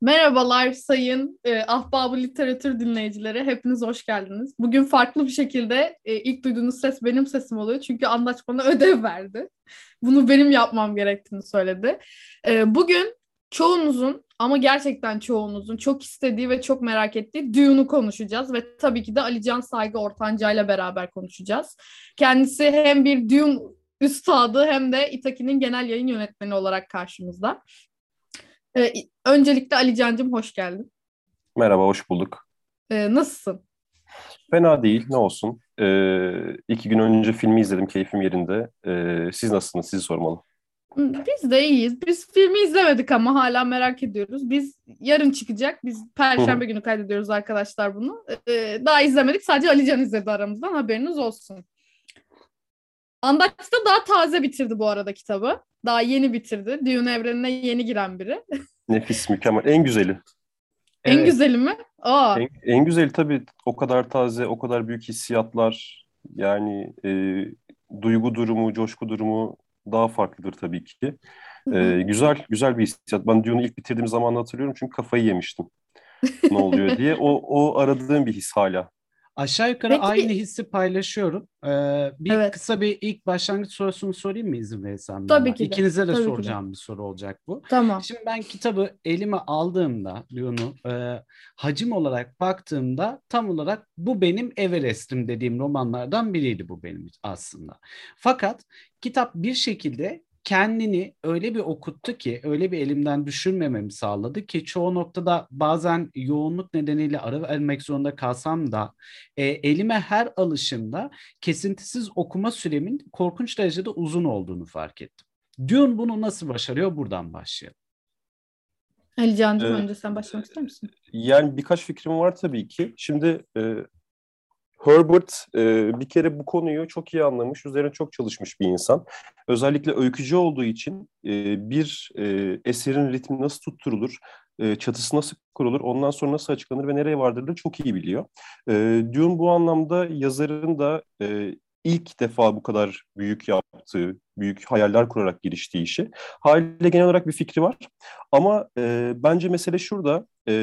Merhabalar sayın e, Ahbabı Literatür dinleyicileri. Hepiniz hoş geldiniz. Bugün farklı bir şekilde e, ilk duyduğunuz ses benim sesim oluyor. Çünkü Andaç bana ödev verdi. Bunu benim yapmam gerektiğini söyledi. E, bugün çoğunuzun ama gerçekten çoğunuzun çok istediği ve çok merak ettiği Dune'u konuşacağız. Ve tabii ki de Alican Saygı Ortanca ile beraber konuşacağız. Kendisi hem bir Dune üstadı hem de Itaki'nin genel yayın yönetmeni olarak karşımızda. Ee, öncelikle Ali Can'cığım hoş geldin. Merhaba, hoş bulduk. Ee, nasılsın? Fena değil, ne olsun. Ee, iki gün önce filmi izledim, keyfim yerinde. Ee, siz nasılsınız, sizi sormalı. Biz de iyiyiz. Biz filmi izlemedik ama hala merak ediyoruz. Biz yarın çıkacak. Biz Perşembe günü kaydediyoruz arkadaşlar bunu. Ee, daha izlemedik. Sadece Ali Can izledi aramızdan. Haberiniz olsun. Andaç da daha taze bitirdi bu arada kitabı. Daha yeni bitirdi. Dune evrenine yeni giren biri. Nefis, mükemmel. En güzeli. En evet. güzeli mi? Aa. En, en güzeli tabii o kadar taze, o kadar büyük hissiyatlar. Yani e, duygu durumu, coşku durumu daha farklıdır tabii ki. E, güzel, güzel bir hissiyat. Ben Dune'u ilk bitirdiğim zaman hatırlıyorum çünkü kafayı yemiştim. ne oluyor diye. O, o aradığım bir his hala. Aşağı yukarı Peki. aynı hissi paylaşıyorum. Ee, bir evet. kısa bir ilk başlangıç sorusunu sorayım mı izin verirsen? Tabii ki de. İkinize de Tabii soracağım de. bir soru olacak bu. Tamam. Şimdi ben kitabı elime aldığımda, Leon'u e, hacim olarak baktığımda tam olarak bu benim Everest'im dediğim romanlardan biriydi bu benim aslında. Fakat kitap bir şekilde kendini öyle bir okuttu ki, öyle bir elimden düşürmememi sağladı ki çoğu noktada bazen yoğunluk nedeniyle ara vermek zorunda kalsam da e, elime her alışımda kesintisiz okuma süremin korkunç derecede uzun olduğunu fark ettim. Dune bunu nasıl başarıyor? Buradan başlayalım. Ali Can'cığım ee, önce sen başlamak ister misin? Yani birkaç fikrim var tabii ki. Şimdi e, Herbert e, bir kere bu konuyu çok iyi anlamış, üzerine çok çalışmış bir insan. Özellikle öykücü olduğu için e, bir e, eserin ritmi nasıl tutturulur, e, çatısı nasıl kurulur, ondan sonra nasıl açıklanır ve nereye vardırılır çok iyi biliyor. E, Dune bu anlamda yazarın da e, ilk defa bu kadar büyük yaptığı, büyük hayaller kurarak giriştiği işi. Haliyle genel olarak bir fikri var. Ama e, bence mesele şurada, e,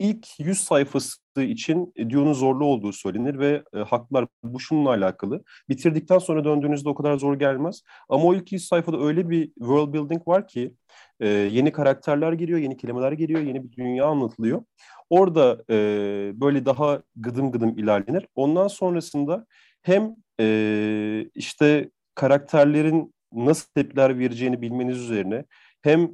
ilk 100 sayfası için Dune'un zorlu olduğu söylenir ve e, haklar bu şununla alakalı. Bitirdikten sonra döndüğünüzde o kadar zor gelmez. Ama o ilk 100 sayfada öyle bir world building var ki e, yeni karakterler giriyor, yeni kelimeler giriyor, yeni bir dünya anlatılıyor. Orada e, böyle daha gıdım gıdım ilerlenir. Ondan sonrasında hem e, işte karakterlerin nasıl tepkiler vereceğini bilmeniz üzerine hem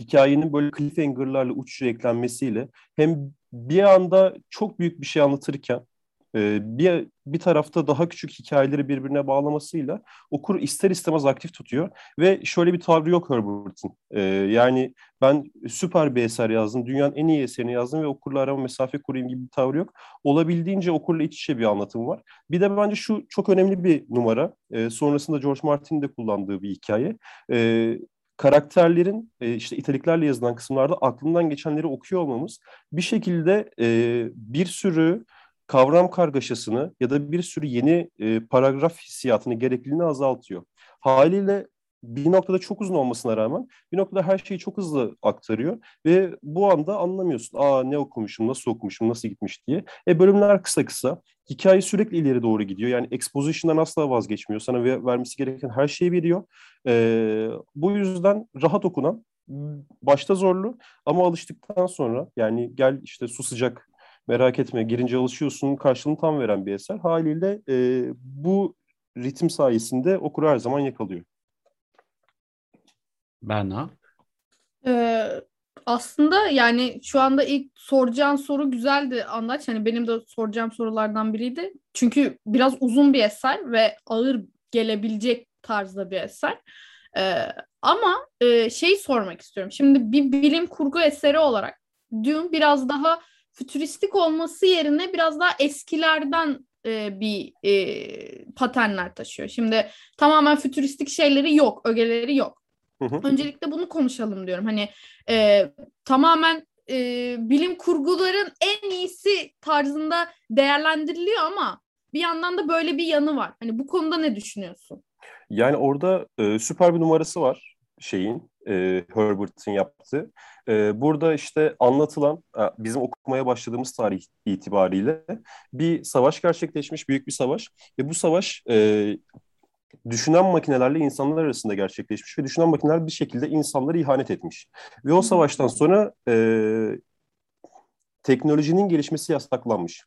hikayenin böyle cliffhanger'larla uç eklenmesiyle hem bir anda çok büyük bir şey anlatırken e, bir bir tarafta daha küçük hikayeleri birbirine bağlamasıyla okur ister istemez aktif tutuyor ve şöyle bir tavrı yok Herbert'in. E, yani ben süper bir eser yazdım, dünyanın en iyi eserini yazdım ve okurla arama mesafe kurayım gibi bir tavrı yok. Olabildiğince okurla iç içe bir anlatım var. Bir de bence şu çok önemli bir numara. E, sonrasında George Martin'in de kullandığı bir hikaye. Karakterlerin e, işte italiklerle yazılan kısımlarda aklından geçenleri okuyor olmamız bir şekilde e, bir sürü kavram kargaşasını ya da bir sürü yeni e, paragraf hissiyatını gerekliliğini azaltıyor. Haliyle bir noktada çok uzun olmasına rağmen bir noktada her şeyi çok hızlı aktarıyor ve bu anda anlamıyorsun. Aa ne okumuşum, nasıl okumuşum, nasıl gitmiş diye. E bölümler kısa kısa. Hikaye sürekli ileri doğru gidiyor. Yani exposition'dan asla vazgeçmiyor. Sana ver, vermesi gereken her şeyi veriyor. E, bu yüzden rahat okunan, başta zorlu ama alıştıktan sonra yani gel işte su sıcak merak etme girince alışıyorsun karşılığını tam veren bir eser. Haliyle e, bu ritim sayesinde okur her zaman yakalıyor. Berna? Ee, aslında yani şu anda ilk soracağın soru güzeldi Andaç. Hani benim de soracağım sorulardan biriydi. Çünkü biraz uzun bir eser ve ağır gelebilecek tarzda bir eser. Ee, ama e, şey sormak istiyorum. Şimdi bir bilim kurgu eseri olarak Dune biraz daha fütüristik olması yerine biraz daha eskilerden e, bir e, paternler taşıyor. Şimdi tamamen fütüristik şeyleri yok, ögeleri yok. Öncelikle bunu konuşalım diyorum. Hani e, tamamen e, bilim kurguların en iyisi tarzında değerlendiriliyor ama bir yandan da böyle bir yanı var. Hani bu konuda ne düşünüyorsun? Yani orada e, süper bir numarası var. şeyin e, Herbert'in yaptığı. E, burada işte anlatılan bizim okumaya başladığımız tarih itibariyle bir savaş gerçekleşmiş, büyük bir savaş ve bu savaş e, düşünen makinelerle insanlar arasında gerçekleşmiş ve düşünen makineler bir şekilde insanlara ihanet etmiş. Ve o savaştan sonra e, teknolojinin gelişmesi yasaklanmış.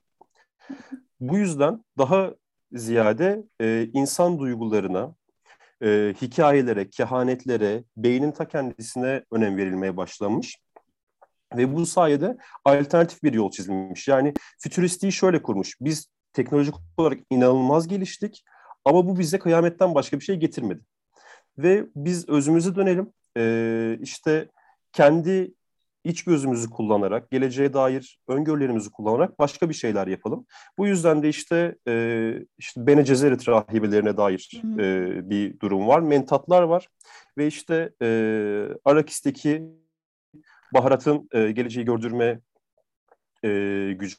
Bu yüzden daha ziyade e, insan duygularına, e, hikayelere, kehanetlere, beynin ta kendisine önem verilmeye başlanmış. Ve bu sayede alternatif bir yol çizilmiş. Yani fütüristiği şöyle kurmuş. Biz teknolojik olarak inanılmaz geliştik ama bu bize kıyametten başka bir şey getirmedi. Ve biz özümüze dönelim. Ee, işte kendi iç gözümüzü kullanarak, geleceğe dair öngörülerimizi kullanarak başka bir şeyler yapalım. Bu yüzden de işte e, işte Bene Gesserit rahibelerine dair e, bir durum var. Mentatlar var ve işte e, Arakis'teki baharatın e, geleceği gördürme e, gücü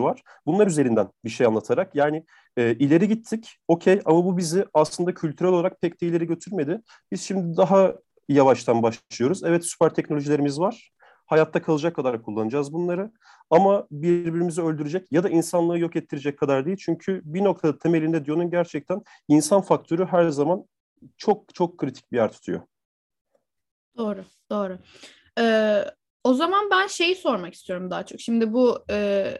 var. Bunlar üzerinden bir şey anlatarak yani e, ileri gittik, okey ama bu bizi aslında kültürel olarak pek de ileri götürmedi. Biz şimdi daha yavaştan başlıyoruz. Evet süper teknolojilerimiz var. Hayatta kalacak kadar kullanacağız bunları. Ama birbirimizi öldürecek ya da insanlığı yok ettirecek kadar değil. Çünkü bir noktada temelinde Dion'un gerçekten insan faktörü her zaman çok çok kritik bir yer tutuyor. Doğru, doğru. Ee, o zaman ben şeyi sormak istiyorum daha çok. Şimdi bu e,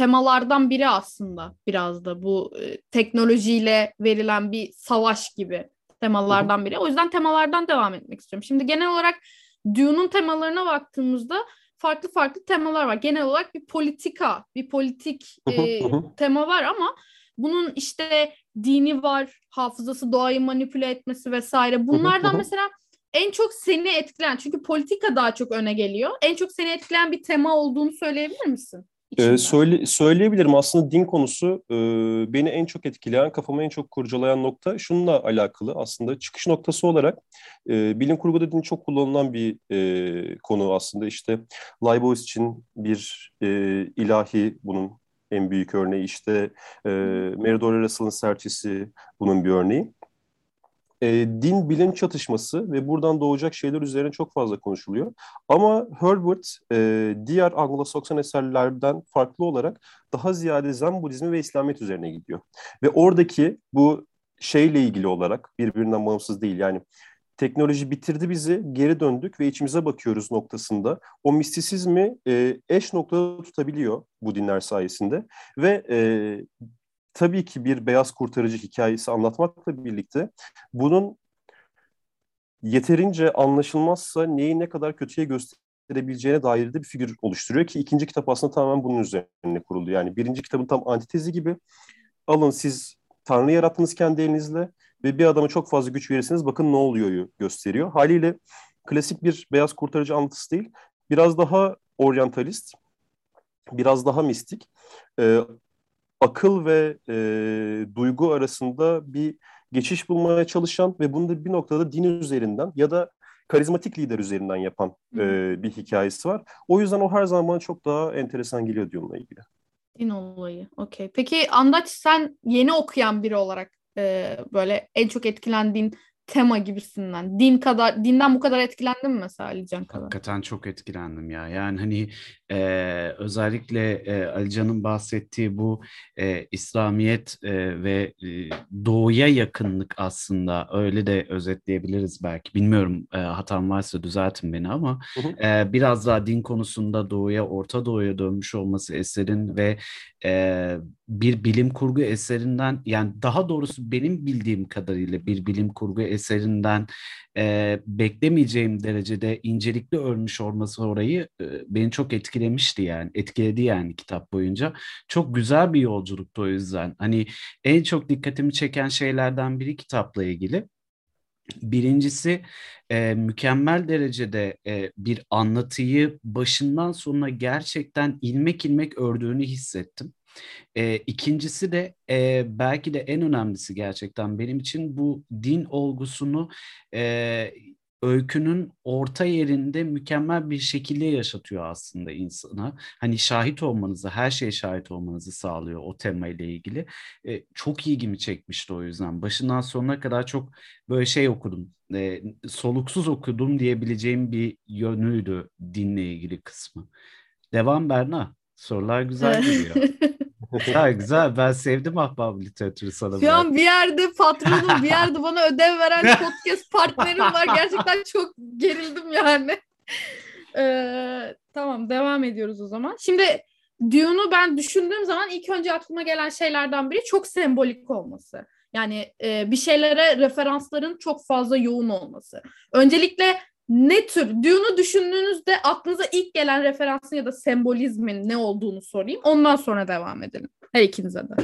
temalardan biri aslında biraz da bu e, teknolojiyle verilen bir savaş gibi temalardan biri. O yüzden temalardan devam etmek istiyorum. Şimdi genel olarak Dune'un temalarına baktığımızda farklı farklı temalar var. Genel olarak bir politika, bir politik e, tema var ama bunun işte dini var, hafızası, doğayı manipüle etmesi vesaire. Bunlardan mesela en çok seni etkileyen, çünkü politika daha çok öne geliyor. En çok seni etkileyen bir tema olduğunu söyleyebilir misin? Ee, söyle, söyleyebilirim. Aslında din konusu e, beni en çok etkileyen, kafamı en çok kurcalayan nokta şununla alakalı. Aslında çıkış noktası olarak e, bilim kurguda din çok kullanılan bir e, konu aslında. İşte Leibowitz için bir e, ilahi bunun en büyük örneği. İşte e, Mary Russell'ın serçesi bunun bir örneği e, din bilim çatışması ve buradan doğacak şeyler üzerine çok fazla konuşuluyor. Ama Herbert e, diğer Anglo-Sakson eserlerden farklı olarak daha ziyade Zen Budizmi ve İslamiyet üzerine gidiyor. Ve oradaki bu şeyle ilgili olarak birbirinden bağımsız değil yani teknoloji bitirdi bizi, geri döndük ve içimize bakıyoruz noktasında. O mistisizmi e, eş noktada tutabiliyor bu dinler sayesinde ve e, tabii ki bir beyaz kurtarıcı hikayesi anlatmakla birlikte bunun yeterince anlaşılmazsa neyi ne kadar kötüye gösterebileceğine dair de bir figür oluşturuyor ki ikinci kitap aslında tamamen bunun üzerine kuruldu. Yani birinci kitabın tam antitezi gibi alın siz Tanrı yarattınız kendi elinizle ve bir adama çok fazla güç verirseniz bakın ne oluyor gösteriyor. Haliyle klasik bir beyaz kurtarıcı anlatısı değil. Biraz daha oryantalist, biraz daha mistik. Ee, akıl ve e, duygu arasında bir geçiş bulmaya çalışan ve bunu da bir noktada din üzerinden ya da karizmatik lider üzerinden yapan e, bir hikayesi var. O yüzden o her zaman çok daha enteresan geliyor onunla ilgili. Din olayı. Okey. Peki Andaç sen yeni okuyan biri olarak e, böyle en çok etkilendiğin tema gibisinden. Din kadar dinden bu kadar etkilendin mi mesela Alican kadar? Hakikaten çok etkilendim ya. Yani hani e, özellikle e, Alican'ın bahsettiği bu e, İslamiyet e, ve e, doğuya yakınlık aslında öyle de özetleyebiliriz belki. Bilmiyorum e, hatam varsa düzeltin beni ama E, biraz daha din konusunda doğuya, Orta Doğu'ya dönmüş olması eserin ve e, bir bilim kurgu eserinden yani daha doğrusu benim bildiğim kadarıyla bir bilim kurgu eserinden e, beklemeyeceğim derecede incelikli örmüş olması orayı e, beni çok etkilemişti yani etkiledi yani kitap boyunca. Çok güzel bir yolculuktu o yüzden. Hani en çok dikkatimi çeken şeylerden biri kitapla ilgili. Birincisi e, mükemmel derecede e, bir anlatıyı başından sonuna gerçekten ilmek ilmek ördüğünü hissettim. E, ikincisi de e, belki de en önemlisi gerçekten benim için bu din olgusunu e, öykünün orta yerinde mükemmel bir şekilde yaşatıyor aslında insana. Hani şahit olmanızı, her şeye şahit olmanızı sağlıyor o tema ile ilgili. E, çok ilgimi çekmişti o yüzden. Başından sonuna kadar çok böyle şey okudum. E, soluksuz okudum diyebileceğim bir yönüydü dinle ilgili kısmı. Devam Berna. Sorular güzel geliyor. güzel güzel. Ben sevdim ahbap literatürü sana. Şu an bir yerde patronum, bir yerde bana ödev veren podcast partnerim var. Gerçekten çok gerildim yani. Ee, tamam devam ediyoruz o zaman. Şimdi Dune'u ben düşündüğüm zaman ilk önce aklıma gelen şeylerden biri çok sembolik olması. Yani e, bir şeylere referansların çok fazla yoğun olması. Öncelikle ne tür Dune'u düşündüğünüzde aklınıza ilk gelen referansın ya da sembolizmin ne olduğunu sorayım. Ondan sonra devam edelim. Her ikinize de.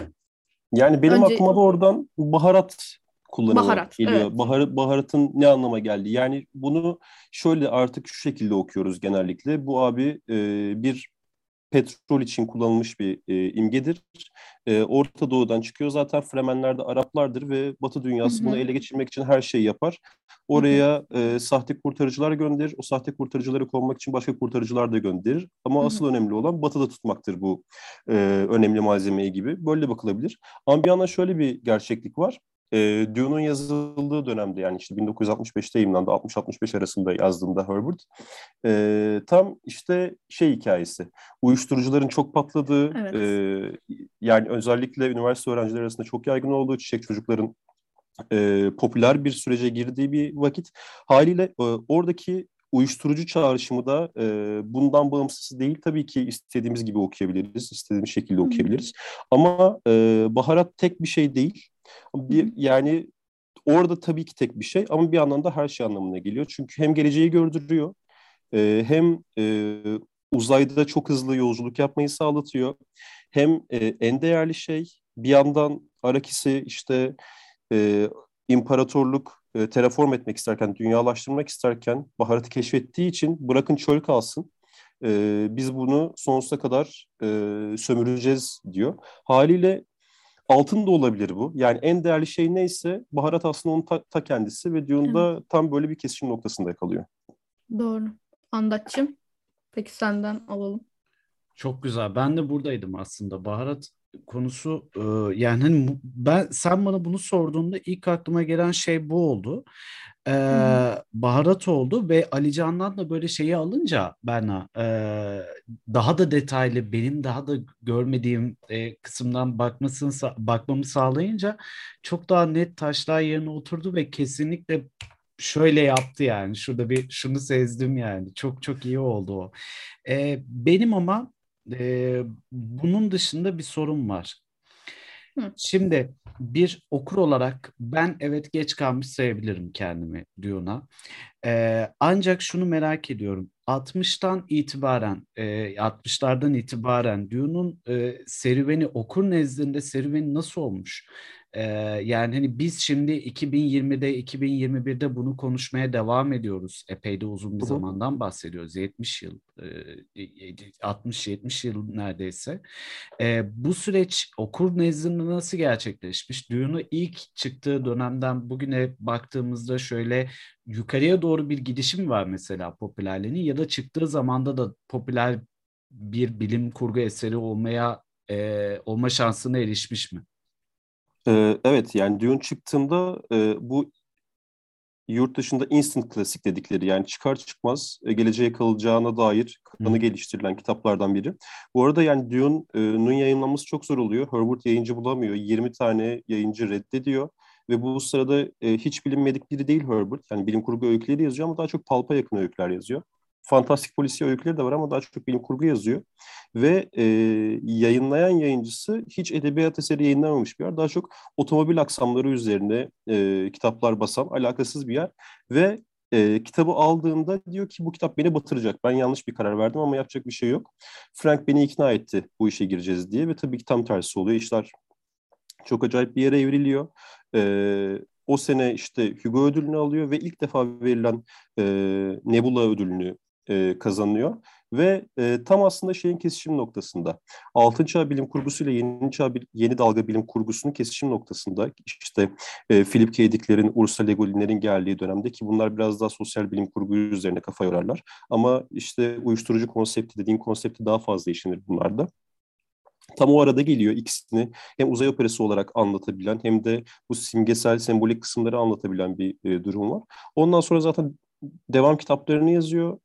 Yani benim Önce... aklıma da oradan baharat kullanımı baharat, geliyor. Evet. Bahar, baharatın ne anlama geldi? Yani bunu şöyle artık şu şekilde okuyoruz genellikle. Bu abi e, bir petrol için kullanılmış bir e, imgedir. E, Orta Doğu'dan çıkıyor zaten Fremenler de Araplardır ve Batı dünyası hı hı. bunu ele geçirmek için her şeyi yapar. Oraya e, sahte kurtarıcılar gönderir. O sahte kurtarıcıları kovmak için başka kurtarıcılar da gönderir. Ama hı hı. asıl önemli olan Batı'da tutmaktır bu e, önemli malzemeyi gibi. Böyle bakılabilir. Ama bir yandan şöyle bir gerçeklik var. E, Dune'un yazıldığı dönemde yani işte 1965'te yayınlandı, 60-65 arasında yazdığında Herbert. E, tam işte şey hikayesi, uyuşturucuların çok patladığı, evet. e, yani özellikle üniversite öğrencileri arasında çok yaygın olduğu çiçek çocukların e, popüler bir sürece girdiği bir vakit. Haliyle e, oradaki uyuşturucu çağrışımı da e, bundan bağımsız değil. Tabii ki istediğimiz gibi okuyabiliriz, istediğimiz şekilde okuyabiliriz. Ama e, baharat tek bir şey değil. Bir, yani orada tabii ki tek bir şey ama bir yandan da her şey anlamına geliyor. Çünkü hem geleceği gördürüyor e, hem e, uzayda çok hızlı yolculuk yapmayı sağlatıyor. Hem e, en değerli şey bir yandan Arakis'i işte e, imparatorluk e, terraform etmek isterken, dünyalaştırmak isterken baharatı keşfettiği için bırakın çöl kalsın. E, biz bunu sonsuza kadar e, sömüreceğiz diyor. Haliyle altın da olabilir bu. Yani en değerli şey neyse baharat aslında onun ta, ta kendisi ve Dune'da evet. tam böyle bir kesişim noktasında kalıyor. Doğru. Andatçım. Peki senden alalım. Çok güzel. Ben de buradaydım aslında. Baharat konusu e, yani hani ben sen bana bunu sorduğunda ilk aklıma gelen şey bu oldu. E, baharat oldu ve Ali Can'dan da böyle şeyi alınca Berna e, daha da detaylı benim daha da görmediğim e, kısımdan bakmasını bakmamı sağlayınca çok daha net taşlar yerine oturdu ve kesinlikle şöyle yaptı yani. Şurada bir şunu sezdim yani. Çok çok iyi oldu o. E, benim ama e, bunun dışında bir sorun var. Hı. Şimdi bir okur olarak ben evet geç kalmış sayabilirim kendimi Dune'a. Ee, ancak şunu merak ediyorum. 60'tan itibaren, e, 60'lardan itibaren Dune'un e, serüveni okur nezdinde serüveni nasıl olmuş? Ee, yani hani biz şimdi 2020'de 2021'de bunu konuşmaya devam ediyoruz. Epey de uzun bir zamandan bahsediyoruz. 70 yıl, 60-70 yıl neredeyse. Ee, bu süreç okur nezdinde nasıl gerçekleşmiş? Düğünü ilk çıktığı dönemden bugüne baktığımızda şöyle yukarıya doğru bir gidişim var mesela popülerliğinin ya da çıktığı zamanda da popüler bir bilim kurgu eseri olmaya e, olma şansına erişmiş mi? Ee, evet yani Dune çıktığında e, bu yurt dışında instant klasik dedikleri yani çıkar çıkmaz geleceğe kalacağına dair kanı geliştirilen kitaplardan biri. Bu arada yani Dune'un yayınlanması çok zor oluyor. Herbert yayıncı bulamıyor. 20 tane yayıncı reddediyor. Ve bu sırada e, hiç bilinmedik biri değil Herbert. Yani bilim kurgu öyküleri yazıyor ama daha çok palpa yakın öyküler yazıyor fantastik polisiye öyküleri de var ama daha çok bilim kurgu yazıyor. Ve e, yayınlayan yayıncısı hiç edebiyat eseri yayınlamamış bir yer. Daha çok otomobil aksamları üzerine e, kitaplar basan alakasız bir yer. Ve e, kitabı aldığında diyor ki bu kitap beni batıracak. Ben yanlış bir karar verdim ama yapacak bir şey yok. Frank beni ikna etti bu işe gireceğiz diye ve tabii ki tam tersi oluyor. İşler çok acayip bir yere evriliyor. E, o sene işte Hugo ödülünü alıyor ve ilk defa verilen e, Nebula ödülünü e, kazanıyor. Ve e, tam aslında şeyin kesişim noktasında. Altın çağ bilim kurgusuyla yeni çağ yeni dalga bilim kurgusunun kesişim noktasında işte e, Philip K. Dick'lerin, Ursula Le Guin'lerin geldiği dönemde ki bunlar biraz daha sosyal bilim kurgu üzerine kafa yorarlar. Ama işte uyuşturucu konsepti dediğim konsepti daha fazla işlenir bunlarda. Tam o arada geliyor ikisini hem uzay operası olarak anlatabilen hem de bu simgesel sembolik kısımları anlatabilen bir e, durum var. Ondan sonra zaten devam kitaplarını yazıyor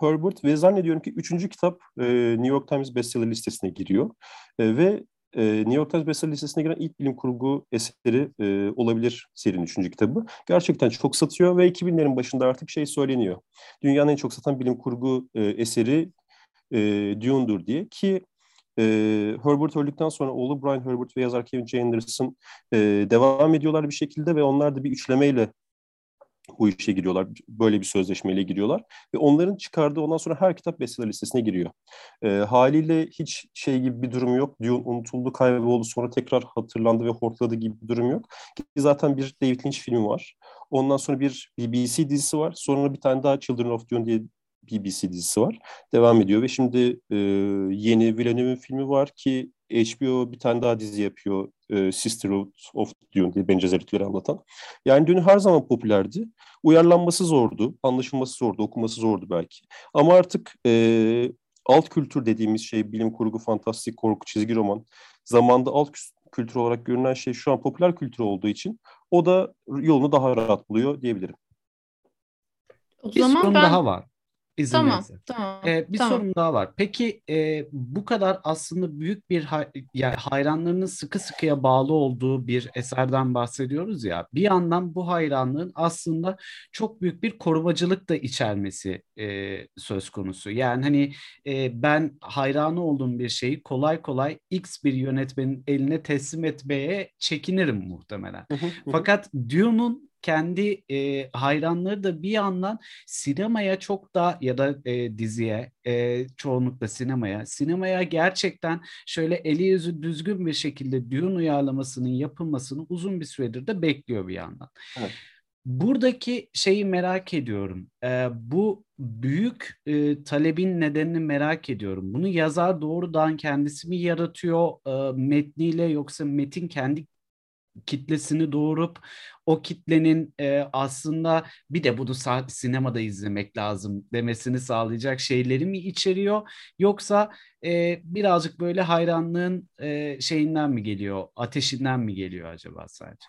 Herbert ve zannediyorum ki üçüncü kitap e, New York Times bestseller listesine giriyor. E, ve e, New York Times bestseller listesine giren ilk bilim kurgu eseri e, olabilir serinin üçüncü kitabı. Gerçekten çok satıyor ve 2000'lerin başında artık şey söyleniyor. Dünyanın en çok satan bilim kurgu e, eseri e, Dune'dur diye ki e, Herbert öldükten sonra oğlu Brian Herbert ve yazar Kevin J. Anderson e, devam ediyorlar bir şekilde ve onlar da bir üçlemeyle bu işe giriyorlar. Böyle bir sözleşmeyle giriyorlar. Ve onların çıkardığı ondan sonra her kitap bestseller listesine giriyor. E, haliyle hiç şey gibi bir durum yok. Dune unutuldu, kayboldu, sonra tekrar hatırlandı ve hortladı gibi bir durum yok. Ki zaten bir David Lynch filmi var. Ondan sonra bir BBC dizisi var. Sonra bir tane daha Children of Dune diye BBC dizisi var. Devam ediyor ve şimdi e, yeni Villeneuve'in filmi var ki HBO bir tane daha dizi yapıyor. E, Sisterhood of Dune diye bencezellikleri anlatan. Yani Dune her zaman popülerdi. Uyarlanması zordu, anlaşılması zordu, okuması zordu belki. Ama artık e, alt kültür dediğimiz şey bilim kurgu, fantastik, korku, çizgi roman. Zamanda alt kültür olarak görünen şey şu an popüler kültür olduğu için o da yolunu daha rahat buluyor diyebilirim. O bir zaman sorun ben... daha var. İzin tamam, verirsen. tamam. Ee, bir tamam. sorum daha var. Peki e, bu kadar aslında büyük bir hay- yani hayranlarının sıkı sıkıya bağlı olduğu bir eserden bahsediyoruz ya. Bir yandan bu hayranlığın aslında çok büyük bir korumacılık da içermesi e, söz konusu. Yani hani e, ben hayranı olduğum bir şeyi kolay kolay X bir yönetmenin eline teslim etmeye çekinirim muhtemelen. Fakat Dune'un kendi e, hayranları da bir yandan sinemaya çok da ya da e, diziye e, çoğunlukla sinemaya sinemaya gerçekten şöyle eli yüzü düzgün bir şekilde düğün uyarlamasının yapılmasını uzun bir süredir de bekliyor bir yandan. Evet. Buradaki şeyi merak ediyorum. E, bu büyük e, talebin nedenini merak ediyorum. Bunu yazar doğrudan kendisi mi yaratıyor e, metniyle yoksa metin kendi kitlesini doğurup o kitlenin e, aslında bir de bunu sinemada izlemek lazım demesini sağlayacak şeyleri mi içeriyor yoksa e, birazcık böyle hayranlığın e, şeyinden mi geliyor ateşinden mi geliyor acaba sadece?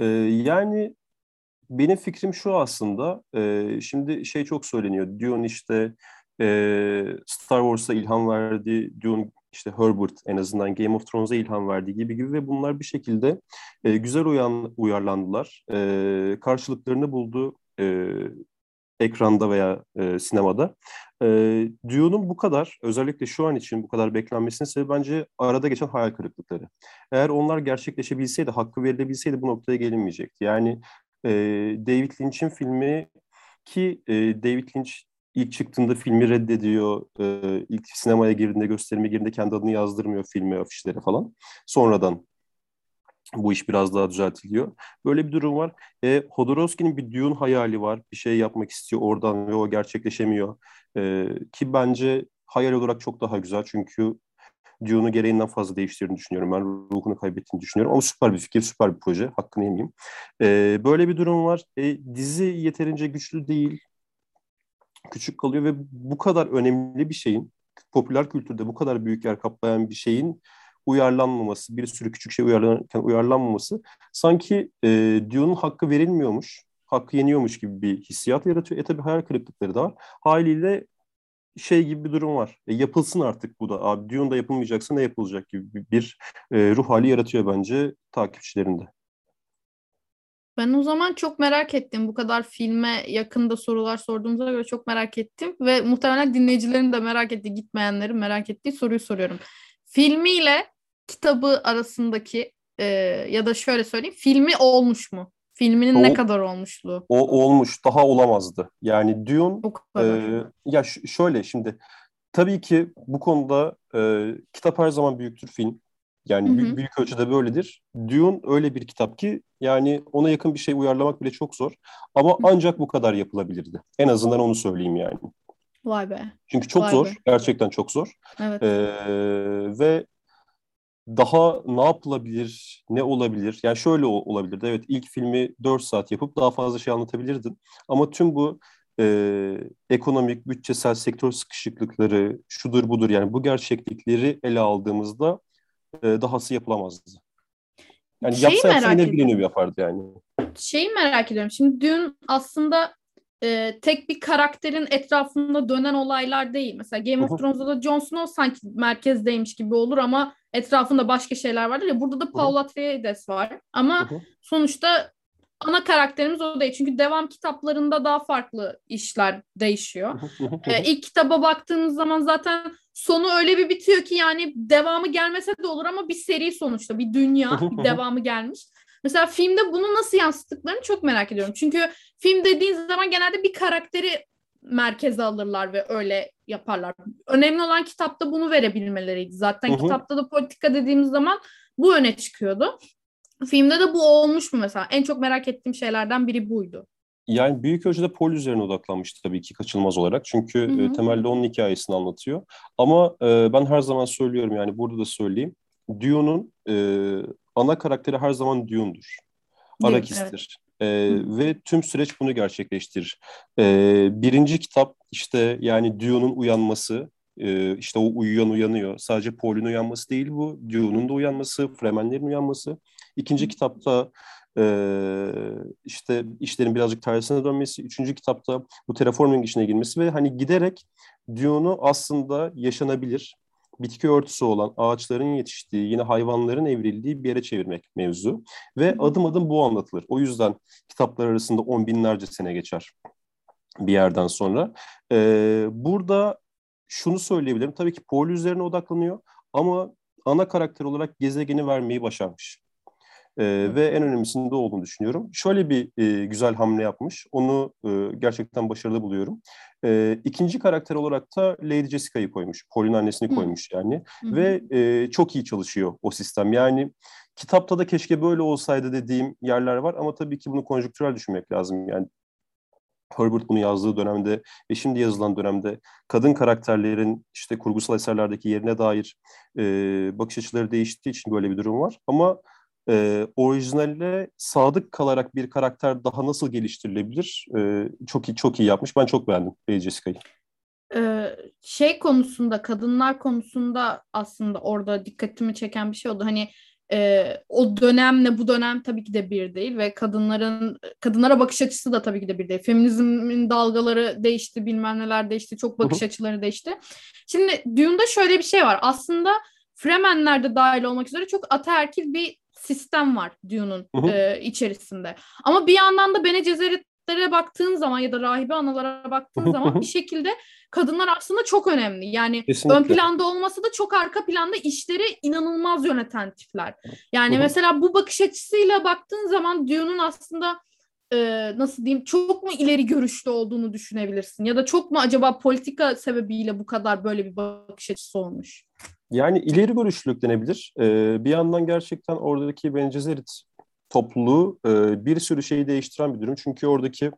Ee, yani benim fikrim şu aslında e, şimdi şey çok söyleniyor Dune işte e, Star Wars'a ilham verdi Dune işte Herbert en azından Game of Thrones'a ilham verdiği gibi gibi ve bunlar bir şekilde e, güzel uyan, uyarlandılar. E, karşılıklarını buldu e, ekranda veya e, sinemada. E, Dune'un bu kadar, özellikle şu an için bu kadar beklenmesinin sebebi bence arada geçen hayal kırıklıkları. Eğer onlar gerçekleşebilseydi, hakkı verilebilseydi bu noktaya gelinmeyecekti. Yani e, David Lynch'in filmi ki e, David Lynch ilk çıktığında filmi reddediyor. E, ilk sinemaya girdiğinde, gösterime girdiğinde kendi adını yazdırmıyor filme, afişlere falan. Sonradan bu iş biraz daha düzeltiliyor. Böyle bir durum var. E, Hodorowski'nin bir Dune hayali var. Bir şey yapmak istiyor oradan ve o gerçekleşemiyor. E, ki bence hayal olarak çok daha güzel. Çünkü Dune'u gereğinden fazla değiştirdiğini düşünüyorum. Ben ruhunu kaybettiğini düşünüyorum. Ama süper bir fikir, süper bir proje. Hakkını yemeyeyim. E, böyle bir durum var. E, dizi yeterince güçlü değil küçük kalıyor ve bu kadar önemli bir şeyin popüler kültürde bu kadar büyük yer kaplayan bir şeyin uyarlanmaması, bir sürü küçük şey uyarlanırken uyarlanmaması sanki e, Dune'un hakkı verilmiyormuş, hakkı yeniyormuş gibi bir hissiyat yaratıyor. E tabi hayal kırıklıkları da var. Haliyle şey gibi bir durum var. E, yapılsın artık bu da. Abi Dune'da yapılmayacaksa ne yapılacak gibi bir e, ruh hali yaratıyor bence takipçilerinde. Ben o zaman çok merak ettim. Bu kadar filme yakında sorular sorduğumuza göre çok merak ettim. Ve muhtemelen dinleyicilerin de merak ettiği, gitmeyenlerin merak ettiği soruyu soruyorum. Filmiyle kitabı arasındaki e, ya da şöyle söyleyeyim. Filmi olmuş mu? Filminin o, ne kadar olmuşluğu? O olmuş. Daha olamazdı. Yani Dune e, ya şöyle şimdi tabii ki bu konuda e, kitap her zaman büyüktür film. Yani hı hı. Büyük, büyük ölçüde böyledir. Dune öyle bir kitap ki yani ona yakın bir şey uyarlamak bile çok zor. Ama hı. ancak bu kadar yapılabilirdi. En azından onu söyleyeyim yani. Vay be. Çünkü çok Vay zor. be. Gerçekten çok zor. Evet. Ee, ve daha ne yapılabilir, ne olabilir? Yani şöyle ol- olabilirdi. Evet ilk filmi 4 saat yapıp daha fazla şey anlatabilirdin. Ama tüm bu e, ekonomik, bütçesel, sektör sıkışıklıkları, şudur budur yani bu gerçeklikleri ele aldığımızda e, dahası yapılamazdı. Yani Şeyi yapsa yapsa yine bilinir yapardı yani. Şeyi merak ediyorum. Şimdi Dune aslında e, tek bir karakterin etrafında dönen olaylar değil. Mesela Game of. Thrones'da da Jon Snow sanki merkezdeymiş gibi olur ama etrafında başka şeyler vardır ya. Burada da Paul Atreides var. Ama sonuçta ana karakterimiz o değil. Çünkü devam kitaplarında daha farklı işler değişiyor. Ee, ilk kitaba baktığımız zaman zaten sonu öyle bir bitiyor ki yani devamı gelmese de olur ama bir seri sonuçta bir dünya bir devamı gelmiş. Mesela filmde bunu nasıl yansıttıklarını çok merak ediyorum. Çünkü film dediğin zaman genelde bir karakteri merkeze alırlar ve öyle yaparlar. Önemli olan kitapta bunu verebilmeleriydi. Zaten Hı hı. kitapta da politika dediğimiz zaman bu öne çıkıyordu. Filmde de bu olmuş mu mesela? En çok merak ettiğim şeylerden biri buydu. Yani büyük ölçüde Paul üzerine odaklanmıştı tabii ki kaçınılmaz olarak. Çünkü Hı hı. e, temelde onun hikayesini anlatıyor. Ama e, ben her zaman söylüyorum yani burada da söyleyeyim. Dune'un e, ana karakteri her zaman Dune'dur. Dune, Arakis'tir. E, Hı. ve tüm süreç bunu gerçekleştirir. E, birinci kitap işte yani Dune'un uyanması, e, işte o uyuyan uyanıyor. Sadece Paul'ün uyanması değil bu. Dune'un da uyanması, Fremenlerin uyanması. İkinci kitapta e, işte işlerin birazcık tersine dönmesi. Üçüncü kitapta bu terraforming işine girmesi ve hani giderek Dune'u aslında yaşanabilir, bitki örtüsü olan ağaçların yetiştiği, yine hayvanların evrildiği bir yere çevirmek mevzu. Ve adım adım bu anlatılır. O yüzden kitaplar arasında on binlerce sene geçer bir yerden sonra. Ee, burada şunu söyleyebilirim. Tabii ki Paul üzerine odaklanıyor ama ana karakter olarak gezegeni vermeyi başarmış. Ee, ve en önemlisinde olduğunu düşünüyorum. Şöyle bir e, güzel hamle yapmış. Onu e, gerçekten başarılı buluyorum. E, ikinci karakter olarak da Lady Jessica'yı koymuş. Paul'ün annesini Hı. koymuş yani. Hı. Ve e, çok iyi çalışıyor o sistem. Yani kitapta da keşke böyle olsaydı dediğim yerler var ama tabii ki bunu konjonktürel düşünmek lazım. Yani Herbert bunu yazdığı dönemde ve şimdi yazılan dönemde kadın karakterlerin işte kurgusal eserlerdeki yerine dair e, bakış açıları değiştiği için böyle bir durum var. Ama e, orijinalle sadık kalarak bir karakter daha nasıl geliştirilebilir? E, çok iyi çok iyi yapmış. Ben çok beğendim Lady Jessica'yı. Ee, şey konusunda kadınlar konusunda aslında orada dikkatimi çeken bir şey oldu. Hani e, o dönemle bu dönem tabii ki de bir değil ve kadınların kadınlara bakış açısı da tabii ki de bir değil. Feminizmin dalgaları değişti, bilmem neler değişti, çok bakış Hı hı. açıları değişti. Şimdi Dune'da şöyle bir şey var. Aslında Fremenler de dahil olmak üzere çok ataerkil bir sistem var Dune'un e, içerisinde. Ama bir yandan da Bene Gesserit'lere baktığın zaman ya da rahibe analara baktığın zaman bir şekilde kadınlar aslında çok önemli. Yani Kesinlikle. ön planda olması da çok arka planda işleri inanılmaz yöneten tipler. Yani hı. mesela bu bakış açısıyla baktığın zaman Dune'un aslında e, nasıl diyeyim çok mu ileri görüşlü olduğunu düşünebilirsin ya da çok mu acaba politika sebebiyle bu kadar böyle bir bakış açısı olmuş? Yani ileri görüşlülük denebilir. Ee, bir yandan gerçekten oradaki Bene Gesserit topluluğu e, bir sürü şeyi değiştiren bir durum. Çünkü oradaki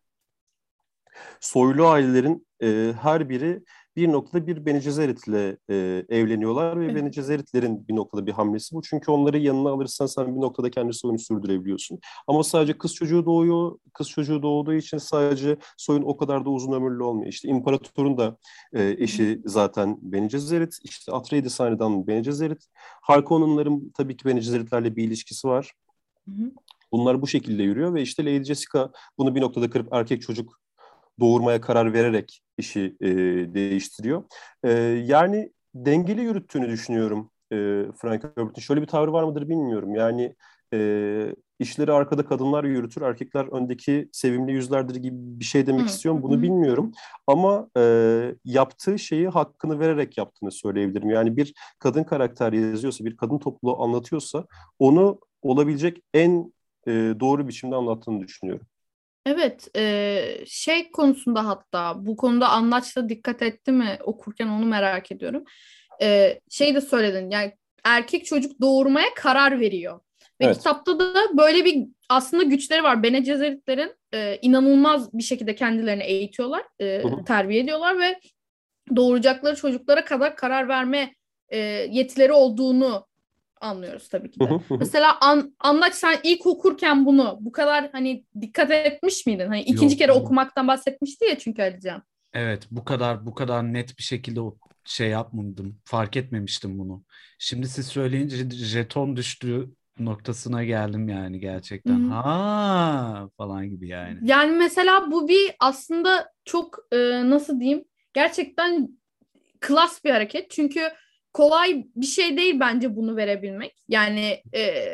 soylu ailelerin e, her biri bir noktada bir Bene Gesserit'le e, evleniyorlar ve Evet. Bene Gesserit'lerin bir noktada bir hamlesi bu. Çünkü onları yanına alırsan sen bir noktada kendi soyunu sürdürebiliyorsun. Ama sadece kız çocuğu doğuyor. Kız çocuğu doğduğu için sadece soyun o kadar da uzun ömürlü olmuyor. İşte imparatorun da e, eşi zaten Bene Gesserit. İşte Atreides hanedanının Bene Gesserit. Harkonnenların tabii ki Bene Gesserit'lerle bir ilişkisi var. Hı hı. Bunlar bu şekilde yürüyor ve işte Lady Jessica bunu bir noktada kırıp erkek çocuk doğurmaya karar vererek işi e, değiştiriyor. E, yani dengeli yürüttüğünü düşünüyorum e, Frank Herbert'in. Şöyle bir tavrı var mıdır bilmiyorum. Yani e, işleri arkada kadınlar yürütür, erkekler öndeki sevimli yüzlerdir gibi bir şey demek Hı, istiyorum. Bunu hı. bilmiyorum. Ama e, yaptığı şeyi hakkını vererek yaptığını söyleyebilirim. Yani bir kadın karakter yazıyorsa, bir kadın topluluğu anlatıyorsa onu olabilecek en e, doğru biçimde anlattığını düşünüyorum. Evet, e, şey konusunda hatta bu konuda Anlaç'ta dikkat etti mi okurken onu merak ediyorum. E, şey de söyledin yani erkek çocuk doğurmaya karar veriyor. Ve Evet. kitapta da böyle bir aslında güçleri var. Bene Gesseritlerin e, inanılmaz bir şekilde kendilerini eğitiyorlar, e, Hı hı. terbiye ediyorlar ve doğuracakları çocuklara kadar karar verme e, yetileri olduğunu anlıyoruz tabii ki de. Mesela an, anlaç sen ilk okurken bunu bu kadar hani dikkat etmiş miydin? Hani ikinci Yok. kere okumaktan bahsetmişti ya çünkü Alican. Evet bu kadar bu kadar net bir şekilde şey yapmadım. Fark etmemiştim bunu. Şimdi siz söyleyince jeton düştü noktasına geldim yani gerçekten. Hı-hı. Ha falan gibi yani. Yani mesela bu bir aslında çok e, nasıl diyeyim gerçekten klas bir hareket. Çünkü kolay bir şey değil bence bunu verebilmek. Yani e,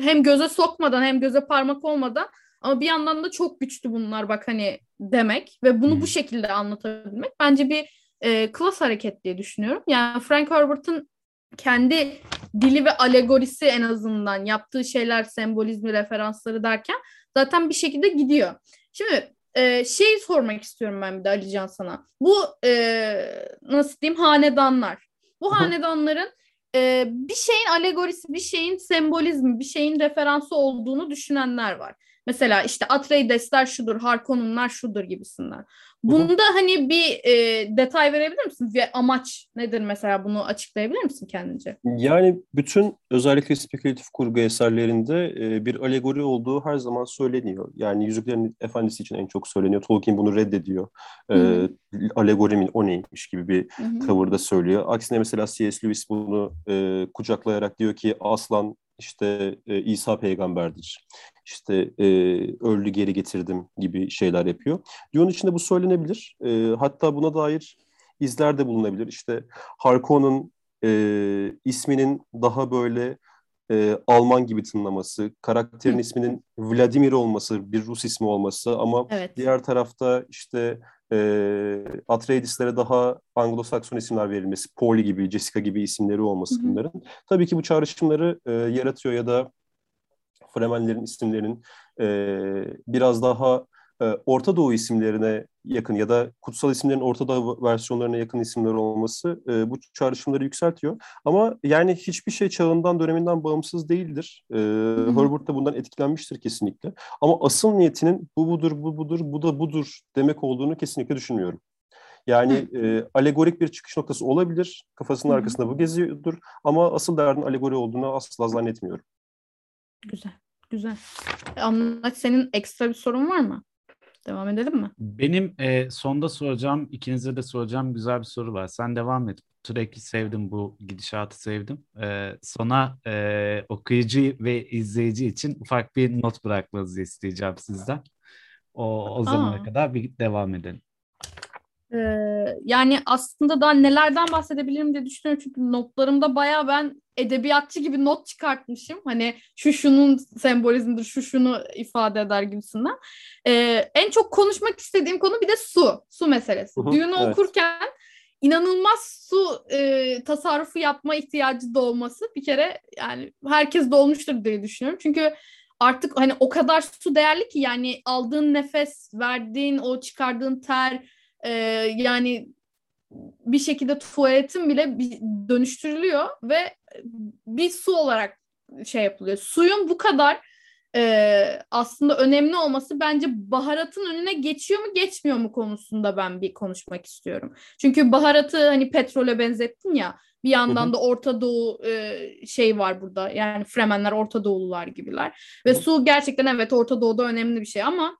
hem göze sokmadan hem göze parmak olmadan ama bir yandan da çok güçlü bunlar bak hani demek ve bunu bu şekilde anlatabilmek bence bir e, klas hareket diye düşünüyorum. Yani Frank Herbert'ın kendi dili ve alegorisi en azından yaptığı şeyler sembolizmi referansları derken zaten bir şekilde gidiyor. Şimdi e, şey sormak istiyorum ben bir de Alican sana. Bu e, nasıl diyeyim hanedanlar. Bu hanedanların e, bir şeyin alegorisi, bir şeyin sembolizmi, bir şeyin referansı olduğunu düşünenler var. Mesela işte Atreides'ler şudur, Harkonnenlar şudur gibisinden. Bunda hani bir e, detay verebilir misin? Ve amaç nedir mesela bunu açıklayabilir misin kendince? Yani bütün özellikle spekülatif kurgu eserlerinde e, bir alegori olduğu her zaman söyleniyor. Yani Yüzüklerin Efendisi için en çok söyleniyor. Tolkien bunu reddediyor. E, alegorimin o neymiş gibi bir Hı-hı. tavırda söylüyor. Aksine mesela C.S. Lewis bunu e, kucaklayarak diyor ki aslan işte e, İsa peygamberdir. İşte e, öldü geri getirdim gibi şeyler yapıyor. Dune içinde bu söylenebilir. E, hatta buna dair izler de bulunabilir. İşte Harkonnen'ın e, isminin daha böyle e, Alman gibi tınlaması, karakterin Hı. isminin Vladimir olması, bir Rus ismi olması ama evet. diğer tarafta işte e, Atreides'lere daha Anglo-Sakson isimler verilmesi, Polly gibi, Jessica gibi isimleri olması Hı-hı. bunların. Tabii ki bu çağrışımları e, yaratıyor ya da Fremenlerin isimlerinin e, biraz daha e, Orta Doğu isimlerine yakın ya da kutsal isimlerin Orta Doğu versiyonlarına yakın isimler olması e, bu çağrışımları yükseltiyor. Ama yani hiçbir şey çağından, döneminden bağımsız değildir. E, Herbert de bundan etkilenmiştir kesinlikle. Ama asıl niyetinin bu budur, bu budur, bu da budur demek olduğunu kesinlikle düşünmüyorum. Yani e, alegorik bir çıkış noktası olabilir. Kafasının Hı-hı. arkasında bu geziyordur. Ama asıl derdin alegori olduğunu asla zannetmiyorum. Güzel, güzel. Anlat senin ekstra bir sorun var mı? Devam edelim mi? Benim e, sonda soracağım, ikinize de soracağım güzel bir soru var. Sen devam et. Track'i sevdim, bu gidişatı sevdim. E, sona e, okuyucu ve izleyici için ufak bir not bırakmanızı isteyeceğim sizden. O, o zamana Aa. kadar bir devam edelim. Ee, yani aslında daha nelerden bahsedebilirim diye düşünüyorum. Çünkü notlarımda baya ben edebiyatçı gibi not çıkartmışım. Hani şu şunun sembolizmidir, şu şunu ifade eder gibisinden. Ee, en çok konuşmak istediğim konu bir de su. Su meselesi. Hı Düğünü evet. okurken inanılmaz su e, tasarrufu yapma ihtiyacı doğması bir kere yani herkes dolmuştur diye düşünüyorum. Çünkü artık hani o kadar su değerli ki yani aldığın nefes, verdiğin o çıkardığın ter e, yani bir şekilde tuvaletin bile dönüştürülüyor ve bir su olarak şey yapılıyor. Suyun bu kadar e, aslında önemli olması bence baharatın önüne geçiyor mu geçmiyor mu konusunda ben bir konuşmak istiyorum. Çünkü baharatı hani petrole benzettin ya bir yandan da Orta Doğu e, şey var burada yani Fremenler Orta Doğulular gibiler ve su gerçekten evet Orta Doğu'da önemli bir şey ama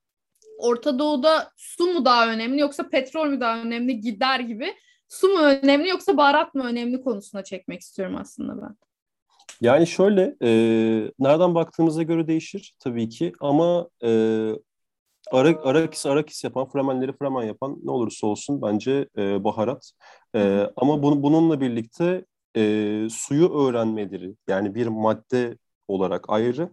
Orta Doğu'da su mu daha önemli yoksa petrol mü daha önemli gider gibi su mu önemli yoksa baharat mı önemli konusuna çekmek istiyorum aslında ben. Yani şöyle e, nereden baktığımıza göre değişir tabii ki ama e, Ara, Arakis Arakis yapan, Fremenleri Fremen yapan ne olursa olsun bence e, baharat. E, ama bu, bununla birlikte e, suyu öğrenmeleri yani bir madde olarak ayrı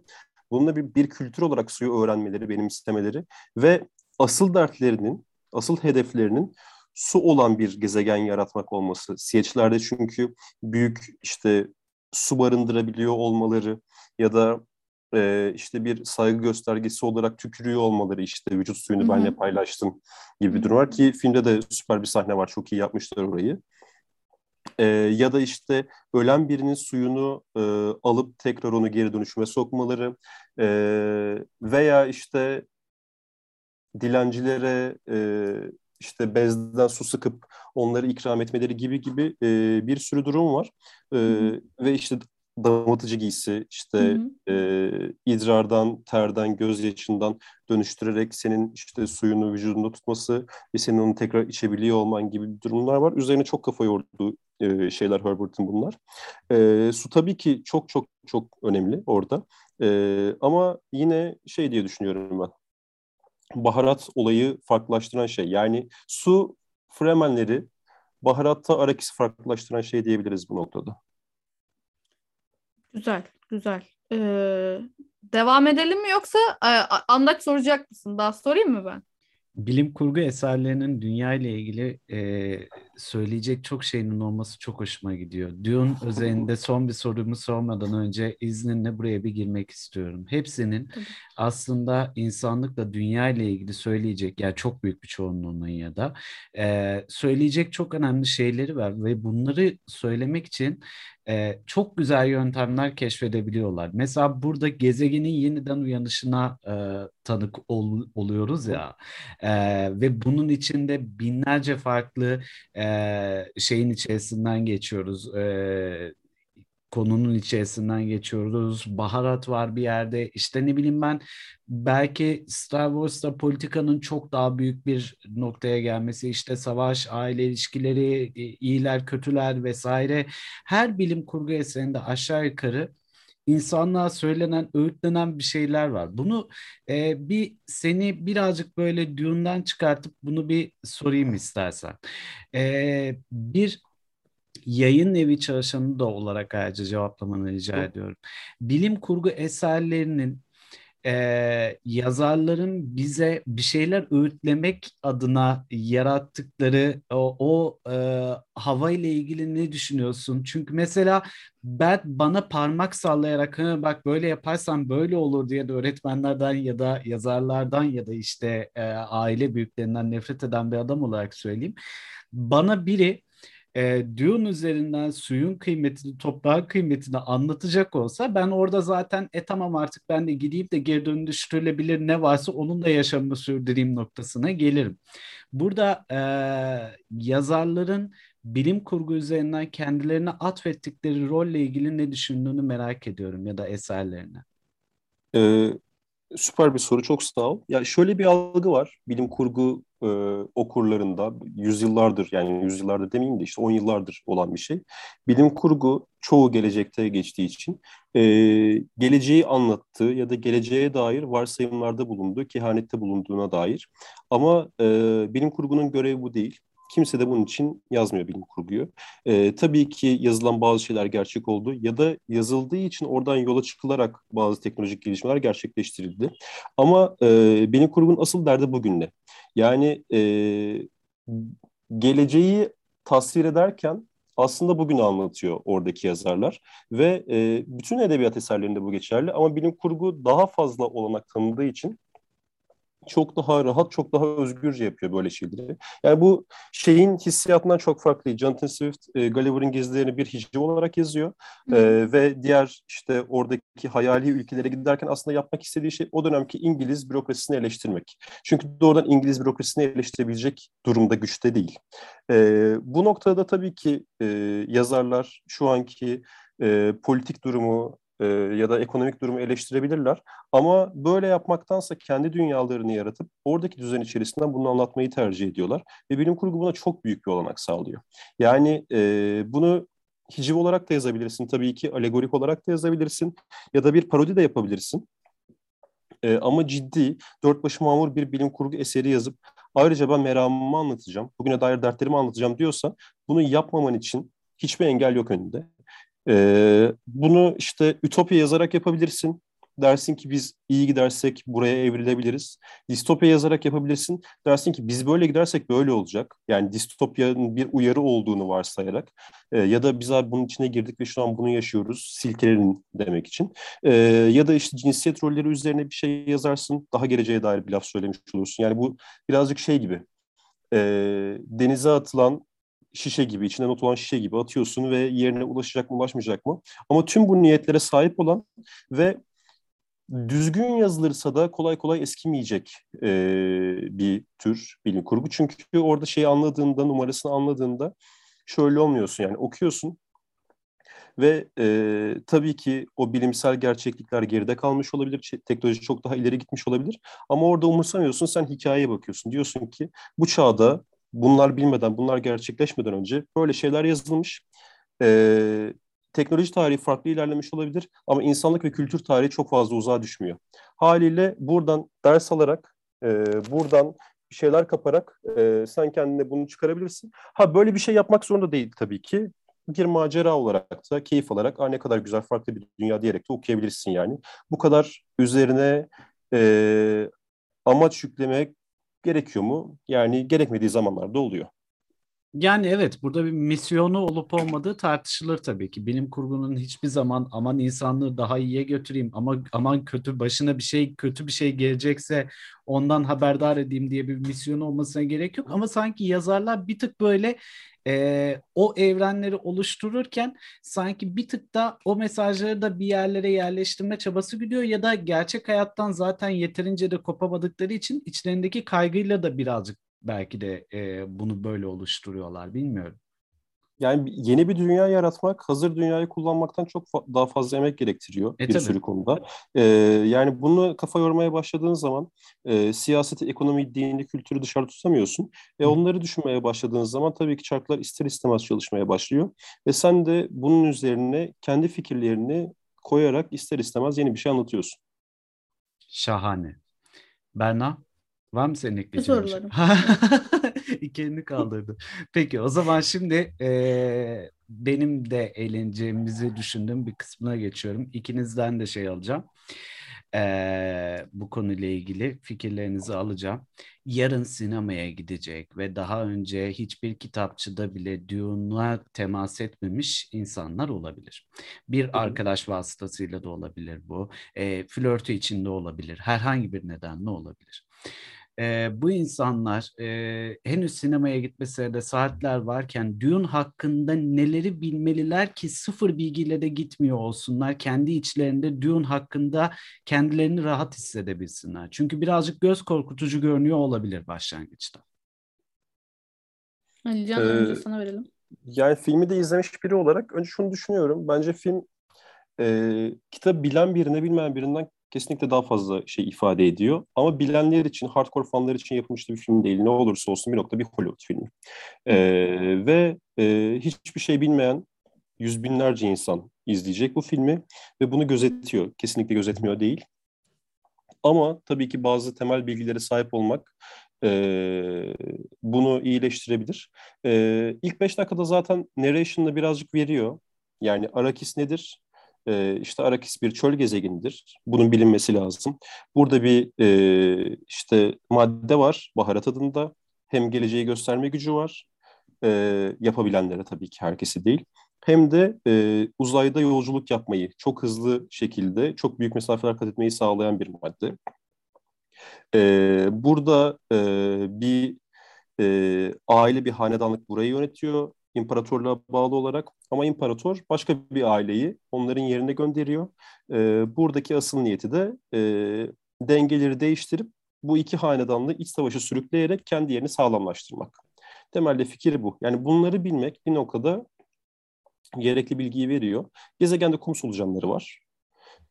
Bununla bir, bir kültür olarak suyu öğrenmeleri, benimsemeleri ve asıl dertlerinin, asıl hedeflerinin su olan bir gezegen yaratmak olması. Siyeçlerde çünkü büyük işte su barındırabiliyor olmaları ya da e, işte bir saygı göstergesi olarak tükürüyor olmaları işte vücut suyunu Hı-hı. benle paylaştım gibi bir durum var ki filmde de süper bir sahne var çok iyi yapmışlar orayı e, ya da işte ölen birinin suyunu e, alıp tekrar onu geri dönüşüme sokmaları e, veya işte dilencilere e, işte bezden su sıkıp onları ikram etmeleri gibi gibi e, bir sürü durum var. E, ve işte damatıcı giysi, işte hı hı. E, idrardan, terden, gözyaşından dönüştürerek senin işte suyunu vücudunda tutması ve senin onu tekrar içebiliyor olman gibi durumlar var. Üzerine çok kafa yorduğu e, şeyler Herbert'in bunlar. E, su tabii ki çok çok çok önemli orada. E, ama yine şey diye düşünüyorum ben. Baharat olayı farklılaştıran şey. Yani su fremenleri baharatta arakisi farklılaştıran şey diyebiliriz bu noktada. Güzel, güzel. Ee, devam edelim mi yoksa e, andak soracak mısın? Daha sorayım mı ben? bilim kurgu eserlerinin dünya ile ilgili e, söyleyecek çok şeyinin olması çok hoşuma gidiyor. Dune özelinde son bir sorumu sormadan önce izninle buraya bir girmek istiyorum. Hepsinin aslında insanlıkla dünya ile ilgili söyleyecek, yani çok büyük bir çoğunluğunun ya da e, söyleyecek çok önemli şeyleri var ve bunları söylemek için e, çok güzel yöntemler keşfedebiliyorlar. Mesela burada gezegenin yeniden uyanışına e, tanık ol, oluyoruz ya e, ve bunun içinde binlerce farklı e, şeyin içerisinden geçiyoruz. E, konunun içerisinden geçiyoruz. Baharat var bir yerde. İşte ne bileyim ben belki Star Wars'ta politikanın çok daha büyük bir noktaya gelmesi, işte savaş, aile ilişkileri, iyiler, kötüler vesaire her bilim kurgu eserinde aşağı yukarı insanlığa söylenen, öğütlenen bir şeyler var. Bunu e, bir seni birazcık böyle düğünden çıkartıp bunu bir sorayım istersen. E, bir yayın evi çalışanı da olarak ayrıca cevaplamanı rica ediyorum. Bilim kurgu eserlerinin e, yazarların bize bir şeyler öğütlemek adına yarattıkları o, o e, hava ile ilgili ne düşünüyorsun? Çünkü mesela ben bana parmak sallayarak bak böyle yaparsan böyle olur diye de öğretmenlerden ya da yazarlardan ya da işte e, aile büyüklerinden nefret eden bir adam olarak söyleyeyim. Bana biri e, Dune üzerinden suyun kıymetini, toprağın kıymetini anlatacak olsa ben orada zaten e tamam artık ben de gideyim de geri dönüştürülebilir ne varsa onun da yaşamını sürdüreyim noktasına gelirim. Burada e, yazarların bilim kurgu üzerinden kendilerine atfettikleri rolle ilgili ne düşündüğünü merak ediyorum ya da eserlerine. Ee, süper bir soru çok sağ ol. Ya şöyle bir algı var bilim kurgu e, okurlarında yüzyıllardır yani yüzyıllardır demeyeyim de işte on yıllardır olan bir şey. Bilim kurgu çoğu gelecekte geçtiği için e, geleceği anlattığı ya da geleceğe dair varsayımlarda bulunduğu, kehanette bulunduğuna dair. Ama e, bilim kurgunun görevi bu değil. Kimse de bunun için yazmıyor bilim kurguyu. E, tabii ki yazılan bazı şeyler gerçek oldu ya da yazıldığı için oradan yola çıkılarak bazı teknolojik gelişmeler gerçekleştirildi. Ama e, bilim kurgunun asıl derdi bugün ne? Yani e, geleceği tasvir ederken aslında bugünü anlatıyor oradaki yazarlar ve e, bütün edebiyat eserlerinde bu geçerli ama bilim kurgu daha fazla olanak tanıdığı için çok daha rahat, çok daha özgürce yapıyor böyle şeyleri. Yani bu şeyin hissiyatından çok farklı. Jonathan Swift, e, Gulliver'ın gezilerini bir hicim olarak yazıyor. E, ve diğer işte oradaki hayali ülkelere giderken aslında yapmak istediği şey o dönemki İngiliz bürokrasisini eleştirmek. Çünkü doğrudan İngiliz bürokrasisini eleştirebilecek durumda güçte değil. E, bu noktada tabii ki e, yazarlar şu anki e, politik durumu, e, ya da ekonomik durumu eleştirebilirler. Ama böyle yapmaktansa kendi dünyalarını yaratıp oradaki düzen içerisinden bunu anlatmayı tercih ediyorlar. Ve bilim kurgu buna çok büyük bir olanak sağlıyor. Yani e, bunu hiciv olarak da yazabilirsin tabii ki, alegorik olarak da yazabilirsin ya da bir parodi de yapabilirsin. E, ama ciddi, dört başı mamur bir bilim kurgu eseri yazıp ayrıca ben meramımı anlatacağım, bugüne dair dertlerimi anlatacağım diyorsa bunu yapmaman için hiçbir engel yok önünde. Ee, bunu işte ütopya yazarak yapabilirsin. Dersin ki biz iyi gidersek buraya evrilebiliriz. Distopya yazarak yapabilirsin. Dersin ki biz böyle gidersek böyle olacak. Yani distopyanın bir uyarı olduğunu varsayarak. Ee, ya da biz abi bunun içine girdik ve şu an bunu yaşıyoruz. Silkelerin demek için. Ee, ya da işte cinsiyet rolleri üzerine bir şey yazarsın. Daha geleceğe dair bir laf söylemiş olursun. Yani bu birazcık şey gibi. E, denize atılan şişe gibi, içine not olan şişe gibi atıyorsun ve yerine ulaşacak mı ulaşmayacak mı? Ama tüm bu niyetlere sahip olan ve düzgün yazılırsa da kolay kolay eskimeyecek e, bir tür bilim kurgu. Çünkü orada şeyi anladığında, numarasını anladığında şöyle olmuyorsun yani okuyorsun ve e, tabii ki o bilimsel gerçeklikler geride kalmış olabilir, teknoloji çok daha ileri gitmiş olabilir ama orada umursamıyorsun, sen hikayeye bakıyorsun. Diyorsun ki bu çağda bunlar bilmeden, bunlar gerçekleşmeden önce böyle şeyler yazılmış. E, teknoloji tarihi farklı ilerlemiş olabilir ama insanlık ve kültür tarihi çok fazla uzağa düşmüyor. Haliyle buradan ders alarak, e, buradan bir şeyler kaparak e, sen kendine bunu çıkarabilirsin. Ha böyle bir şey yapmak zorunda değil tabii ki. Bir macera olarak da keyif alarak ne kadar güzel farklı bir dünya diyerek de okuyabilirsin yani. Bu kadar üzerine e, amaç yüklemek gerekiyor mu? Yani gerekmediği zamanlarda oluyor. Yani evet burada bir misyonu olup olmadığı tartışılır tabii ki. Bilim kurgunun hiçbir zaman aman insanlığı daha iyiye götüreyim ama aman kötü başına bir şey kötü bir şey gelecekse ondan haberdar edeyim diye bir misyon olmasına gerek yok. Ama sanki yazarlar bir tık böyle e, o evrenleri oluştururken sanki bir tık da o mesajları da bir yerlere yerleştirme çabası gidiyor ya da gerçek hayattan zaten yeterince de kopamadıkları için içlerindeki kaygıyla da birazcık belki de e, bunu böyle oluşturuyorlar bilmiyorum. Yani yeni bir dünya yaratmak hazır dünyayı kullanmaktan çok fa- daha fazla emek gerektiriyor e, bir tabii. sürü konuda. Ee, yani bunu kafa yormaya başladığın zaman e, siyaseti, ekonomi, dini, kültürü dışarı tutamıyorsun. E, onları düşünmeye başladığın zaman tabii ki çarklar ister istemez çalışmaya başlıyor. Ve sen de bunun üzerine kendi fikirlerini koyarak ister istemez yeni bir şey anlatıyorsun. Şahane. Berna? Var mı senin ekleyeceğin Sorularım. İki kaldırdı. Peki o zaman şimdi e, benim de eğleneceğimizi düşündüğüm bir kısmına geçiyorum. İkinizden de şey alacağım. E, bu konuyla ilgili fikirlerinizi alacağım. Yarın sinemaya gidecek ve daha önce hiçbir kitapçıda bile Dune'a temas etmemiş insanlar olabilir. Bir arkadaş vasıtasıyla da olabilir bu. E, flörtü içinde olabilir. Herhangi bir nedenle olabilir e, bu insanlar e, henüz sinemaya gitmesine de saatler varken Dune hakkında neleri bilmeliler ki sıfır bilgiyle de gitmiyor olsunlar. Kendi içlerinde Dune hakkında kendilerini rahat hissedebilsinler. Çünkü birazcık göz korkutucu görünüyor olabilir başlangıçta. Alican ee, önce sana verelim. Yani filmi de izlemiş biri olarak önce şunu düşünüyorum. Bence film e, kitabı bilen birine bilmeyen birinden kesinlikle daha fazla şey ifade ediyor. Ama bilenler için, hardcore fanlar için yapılmış bir film değil. Ne olursa olsun bir nokta bir Hollywood filmi. Ee, ve e, hiçbir şey bilmeyen yüz binlerce insan izleyecek bu filmi ve bunu gözetiyor. Kesinlikle gözetmiyor değil. Ama tabii ki bazı temel bilgilere sahip olmak e, bunu iyileştirebilir. E, ilk beş dakikada zaten narration'da birazcık veriyor. Yani Arakis nedir? E, işte Arakis bir çöl gezegenidir. Bunun bilinmesi lazım. Burada bir e, işte madde var baharat adında. Hem geleceği gösterme gücü var. E, yapabilenlere tabii ki herkesi değil. Hem de e, uzayda yolculuk yapmayı çok hızlı şekilde çok büyük mesafeler kat etmeyi sağlayan bir madde. E, burada e, bir e, aile bir hanedanlık burayı yönetiyor imparatorluğa bağlı olarak ama imparator başka bir aileyi onların yerine gönderiyor. E, buradaki asıl niyeti de e, dengeleri değiştirip bu iki hanedanlı iç savaşı sürükleyerek kendi yerini sağlamlaştırmak. Temelde fikri bu. Yani bunları bilmek bir noktada gerekli bilgiyi veriyor. Gezegende kum solucanları var.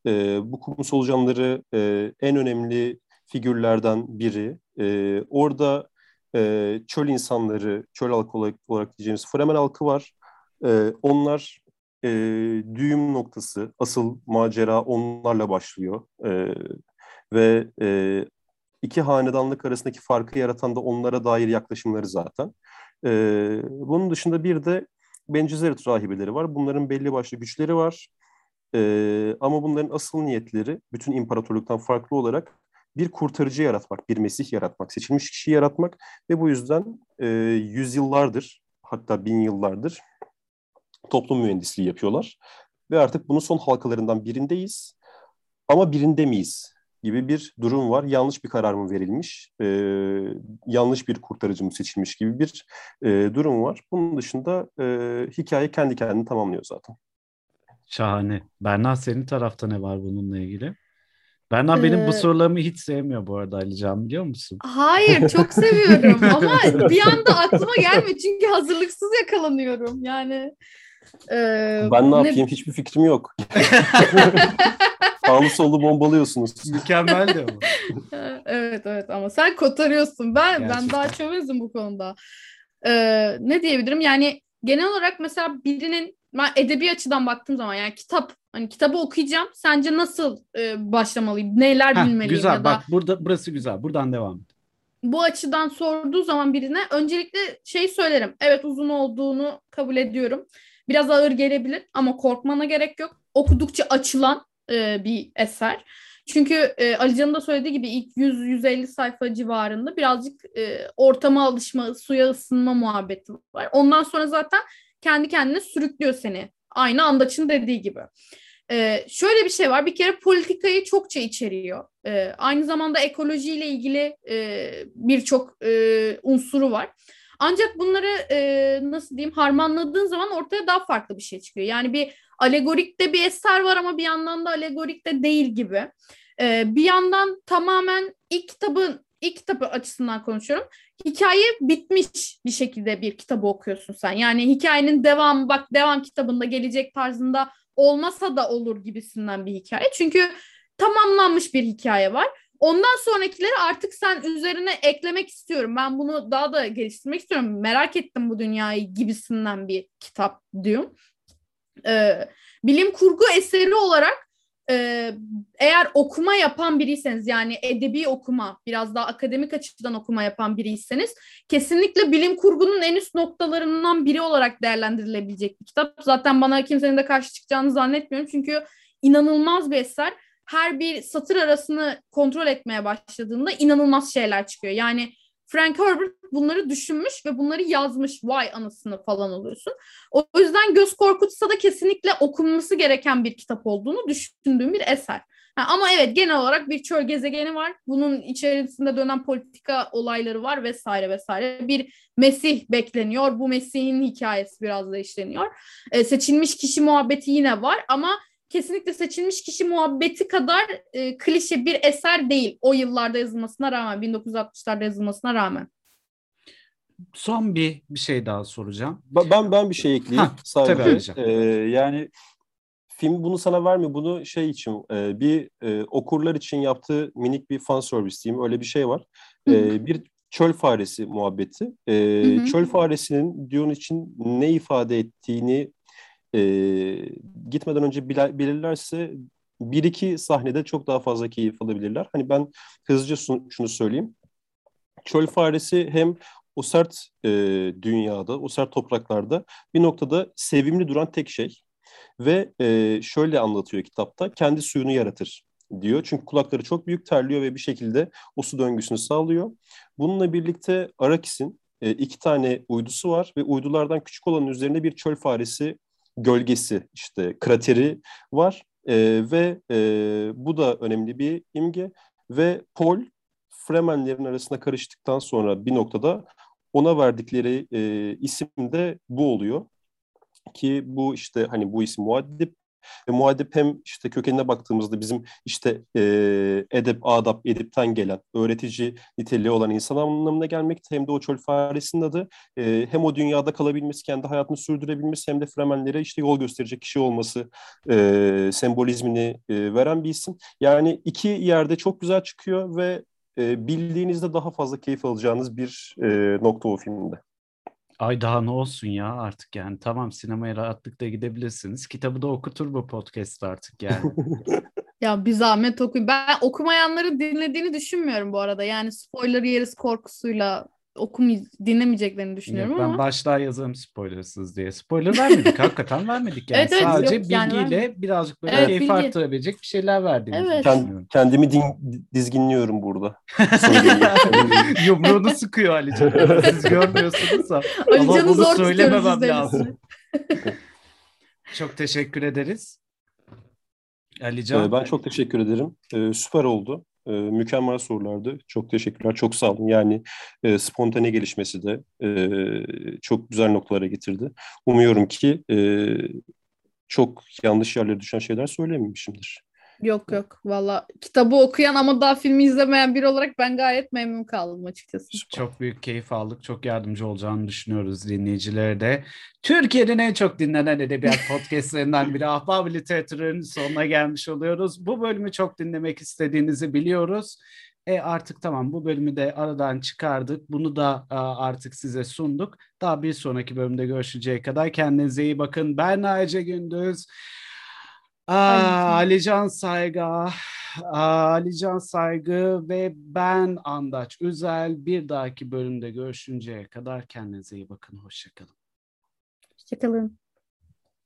E, bu kum solucanları e, en önemli figürlerden biri. E, orada e, çöl insanları, çöl halkı olarak, olarak diyeceğimiz Fremen halkı var. E, onlar e, düğüm noktası, asıl macera onlarla başlıyor. E, ve e, iki hanedanlık arasındaki farkı yaratan da onlara dair yaklaşımları zaten. E, bunun dışında bir de Bencizerit rahibeleri var. Bunların belli başlı güçleri var. E, ama bunların asıl niyetleri bütün imparatorluktan farklı olarak bir kurtarıcı yaratmak, bir mesih yaratmak, seçilmiş kişi yaratmak ve bu yüzden e, yüzyıllardır hatta bin yıllardır toplum mühendisliği yapıyorlar. Ve artık bunun son halkalarından birindeyiz ama birinde miyiz gibi bir durum var. Yanlış bir karar mı verilmiş, e, yanlış bir kurtarıcı mı seçilmiş gibi bir e, durum var. Bunun dışında e, hikaye kendi kendini tamamlıyor zaten. Şahane. Berna senin tarafta ne var bununla ilgili? Berna benim Ee, bu sorularımı hiç sevmiyor bu arada Alican biliyor musun? Hayır çok seviyorum ama bir anda aklıma gelmiyor çünkü hazırlıksız yakalanıyorum. Yani e, Ben ne ne- yapayım hiçbir fikrim yok. Sağlı sollu bombalıyorsunuz. Mükemmeldi ama. Evet evet ama sen kotarıyorsun. Ben ben Gerçekten. daha çömezim bu konuda. Ee, ne diyebilirim? Yani genel olarak mesela birinin ben edebi açıdan baktığım zaman yani kitap hani kitabı okuyacağım. Sence nasıl e, başlamalıyım? Neler Heh, bilmeliyim güzel ya da bak burada burası güzel. Buradan devam et. bu açıdan sorduğu zaman birine öncelikle şey söylerim. Evet uzun olduğunu kabul ediyorum. Biraz ağır gelebilir ama korkmana gerek yok. Okudukça açılan e, bir eser. Çünkü e, Ali Can'ın da söylediği gibi ilk 100-150 sayfa civarında birazcık e, ortama alışma, suya ısınma muhabbeti var. Ondan sonra zaten kendi kendine sürüklüyor seni. Aynı Andaç'ın dediği gibi. Ee, şöyle bir şey var. Bir kere politikayı çokça içeriyor. Ee, aynı zamanda ekolojiyle ilgili e, birçok e, unsuru var. Ancak bunları e, nasıl diyeyim harmanladığın zaman ortaya daha farklı bir şey çıkıyor. Yani bir alegorik de bir eser var ama bir yandan da alegorik de değil gibi. Ee, bir yandan tamamen ilk kitabın ilk kitabı açısından konuşuyorum. Hikaye bitmiş bir şekilde bir kitabı okuyorsun sen. Yani hikayenin devamı bak devam kitabında gelecek tarzında olmasa da olur gibisinden bir hikaye. Çünkü tamamlanmış bir hikaye var. Ondan sonrakileri artık sen üzerine eklemek istiyorum. Ben bunu daha da geliştirmek istiyorum. Merak ettim bu dünyayı gibisinden bir kitap diyorum. Ee, bilim kurgu eseri olarak eğer okuma yapan biriyseniz yani edebi okuma biraz daha akademik açıdan okuma yapan biriyseniz kesinlikle bilim kurgunun en üst noktalarından biri olarak değerlendirilebilecek bir kitap. Zaten bana kimsenin de karşı çıkacağını zannetmiyorum çünkü inanılmaz bir eser. Her bir satır arasını kontrol etmeye başladığında inanılmaz şeyler çıkıyor. Yani Frank Herbert bunları düşünmüş ve bunları yazmış. Vay anasını falan oluyorsun. O yüzden göz korkutsa da kesinlikle okunması gereken bir kitap olduğunu düşündüğüm bir eser. Ha, ama evet genel olarak bir çöl gezegeni var. Bunun içerisinde dönen politika olayları var vesaire vesaire. Bir Mesih bekleniyor. Bu Mesih'in hikayesi biraz da işleniyor. E, seçilmiş kişi muhabbeti yine var ama kesinlikle seçilmiş kişi muhabbeti kadar e, klişe bir eser değil. O yıllarda yazılmasına rağmen, 1960'larda yazılmasına rağmen. Son bir bir şey daha soracağım. Ba- Ben ben bir şey ekleyeyim Ha, sadece. tabii. Ee, yani film bunu sana vermiyor. Bunu şey için e, bir e, okurlar için yaptığı minik bir fan service diyeyim. Öyle bir şey var. Ee, bir çöl faresi muhabbeti. Hı hı. Çöl faresinin Dune için ne ifade ettiğini e, gitmeden önce belirlerse bir iki sahnede çok daha fazla keyif alabilirler. Hani ben hızlıca şunu söyleyeyim. Çöl faresi hem o sert e, dünyada, o sert topraklarda bir noktada sevimli duran tek şey. Ve e, şöyle anlatıyor kitapta, kendi suyunu yaratır diyor. Çünkü kulakları çok büyük terliyor ve bir şekilde o su döngüsünü sağlıyor. Bununla birlikte Arakis'in e, iki tane uydusu var ve uydulardan küçük olanın üzerinde bir çöl faresi gölgesi, işte krateri var. E, ve e, bu da önemli bir imge. Ve Paul Fremenlerin arasına karıştıktan sonra bir noktada ona verdikleri e, isim de bu oluyor. Ki bu işte hani bu isim muaddip ve muaddip hem işte kökenine baktığımızda bizim işte e, edep, adap, edipten gelen öğretici niteliği olan insan anlamına gelmekte hem de o çöl faresinin adı e, hem o dünyada kalabilmesi, kendi hayatını sürdürebilmesi hem de Fremenlere işte yol gösterecek kişi olması e, sembolizmini e, veren bir isim. Yani iki yerde çok güzel çıkıyor ve e, bildiğinizde daha fazla keyif alacağınız bir e, nokta o filmde. Ay daha ne olsun ya artık yani. Tamam sinemaya rahatlıkla gidebilirsiniz. Kitabı da okutur bu podcast artık yani. Ya bir zahmet okuyun. Ben okumayanları dinlediğini düşünmüyorum bu arada. Yani spoiler yeriz korkusuyla okumay dinlemeyeceklerini düşünüyorum Yok, ben ama. başlığa yazarım spoilersız diye. Spoiler vermedik. hakikaten vermedik yani. Evet, evet, Sadece yok, yani bilgiyle birazcık böyle Evet, keyif bilgi. arttırabilecek bir şeyler verdiğimizi Evet. düşünüyorum. Kendimi din- dizginliyorum burada. Yumruğunu sıkıyor Ali Can. Siz görmüyorsunuz da. Ali Ama Can'ı zor söylememem lazım. Çok teşekkür ederiz. Ali Can. Ee, ben çok teşekkür ederim. Ee, süper oldu. Ee, mükemmel sorulardı. Çok teşekkürler. Çok sağ olun. Yani e, spontane gelişmesi de e, çok güzel noktalara getirdi. Umuyorum ki e, çok yanlış yerlere düşen şeyler söylememişimdir. Yok yok valla kitabı okuyan ama daha filmi izlemeyen biri olarak ben gayet memnun kaldım açıkçası. Çok büyük keyif aldık. Çok yardımcı olacağını düşünüyoruz dinleyicilere de. Türkiye'nin en çok dinlenen edebiyat podcastlerinden biri Ahbab Literatür'ün sonuna gelmiş oluyoruz. Bu bölümü çok dinlemek istediğinizi biliyoruz. E artık tamam bu bölümü de aradan çıkardık. Bunu da artık size sunduk. Daha bir sonraki bölümde görüşeceği kadar kendinize iyi bakın. Ben Ayce Gündüz. Aa, Alican Saygı, Alican Saygı ve ben Andaç Üzel. Bir dahaki bölümde görüşünceye kadar kendinize iyi bakın. Hoşçakalın. Hoşçakalın.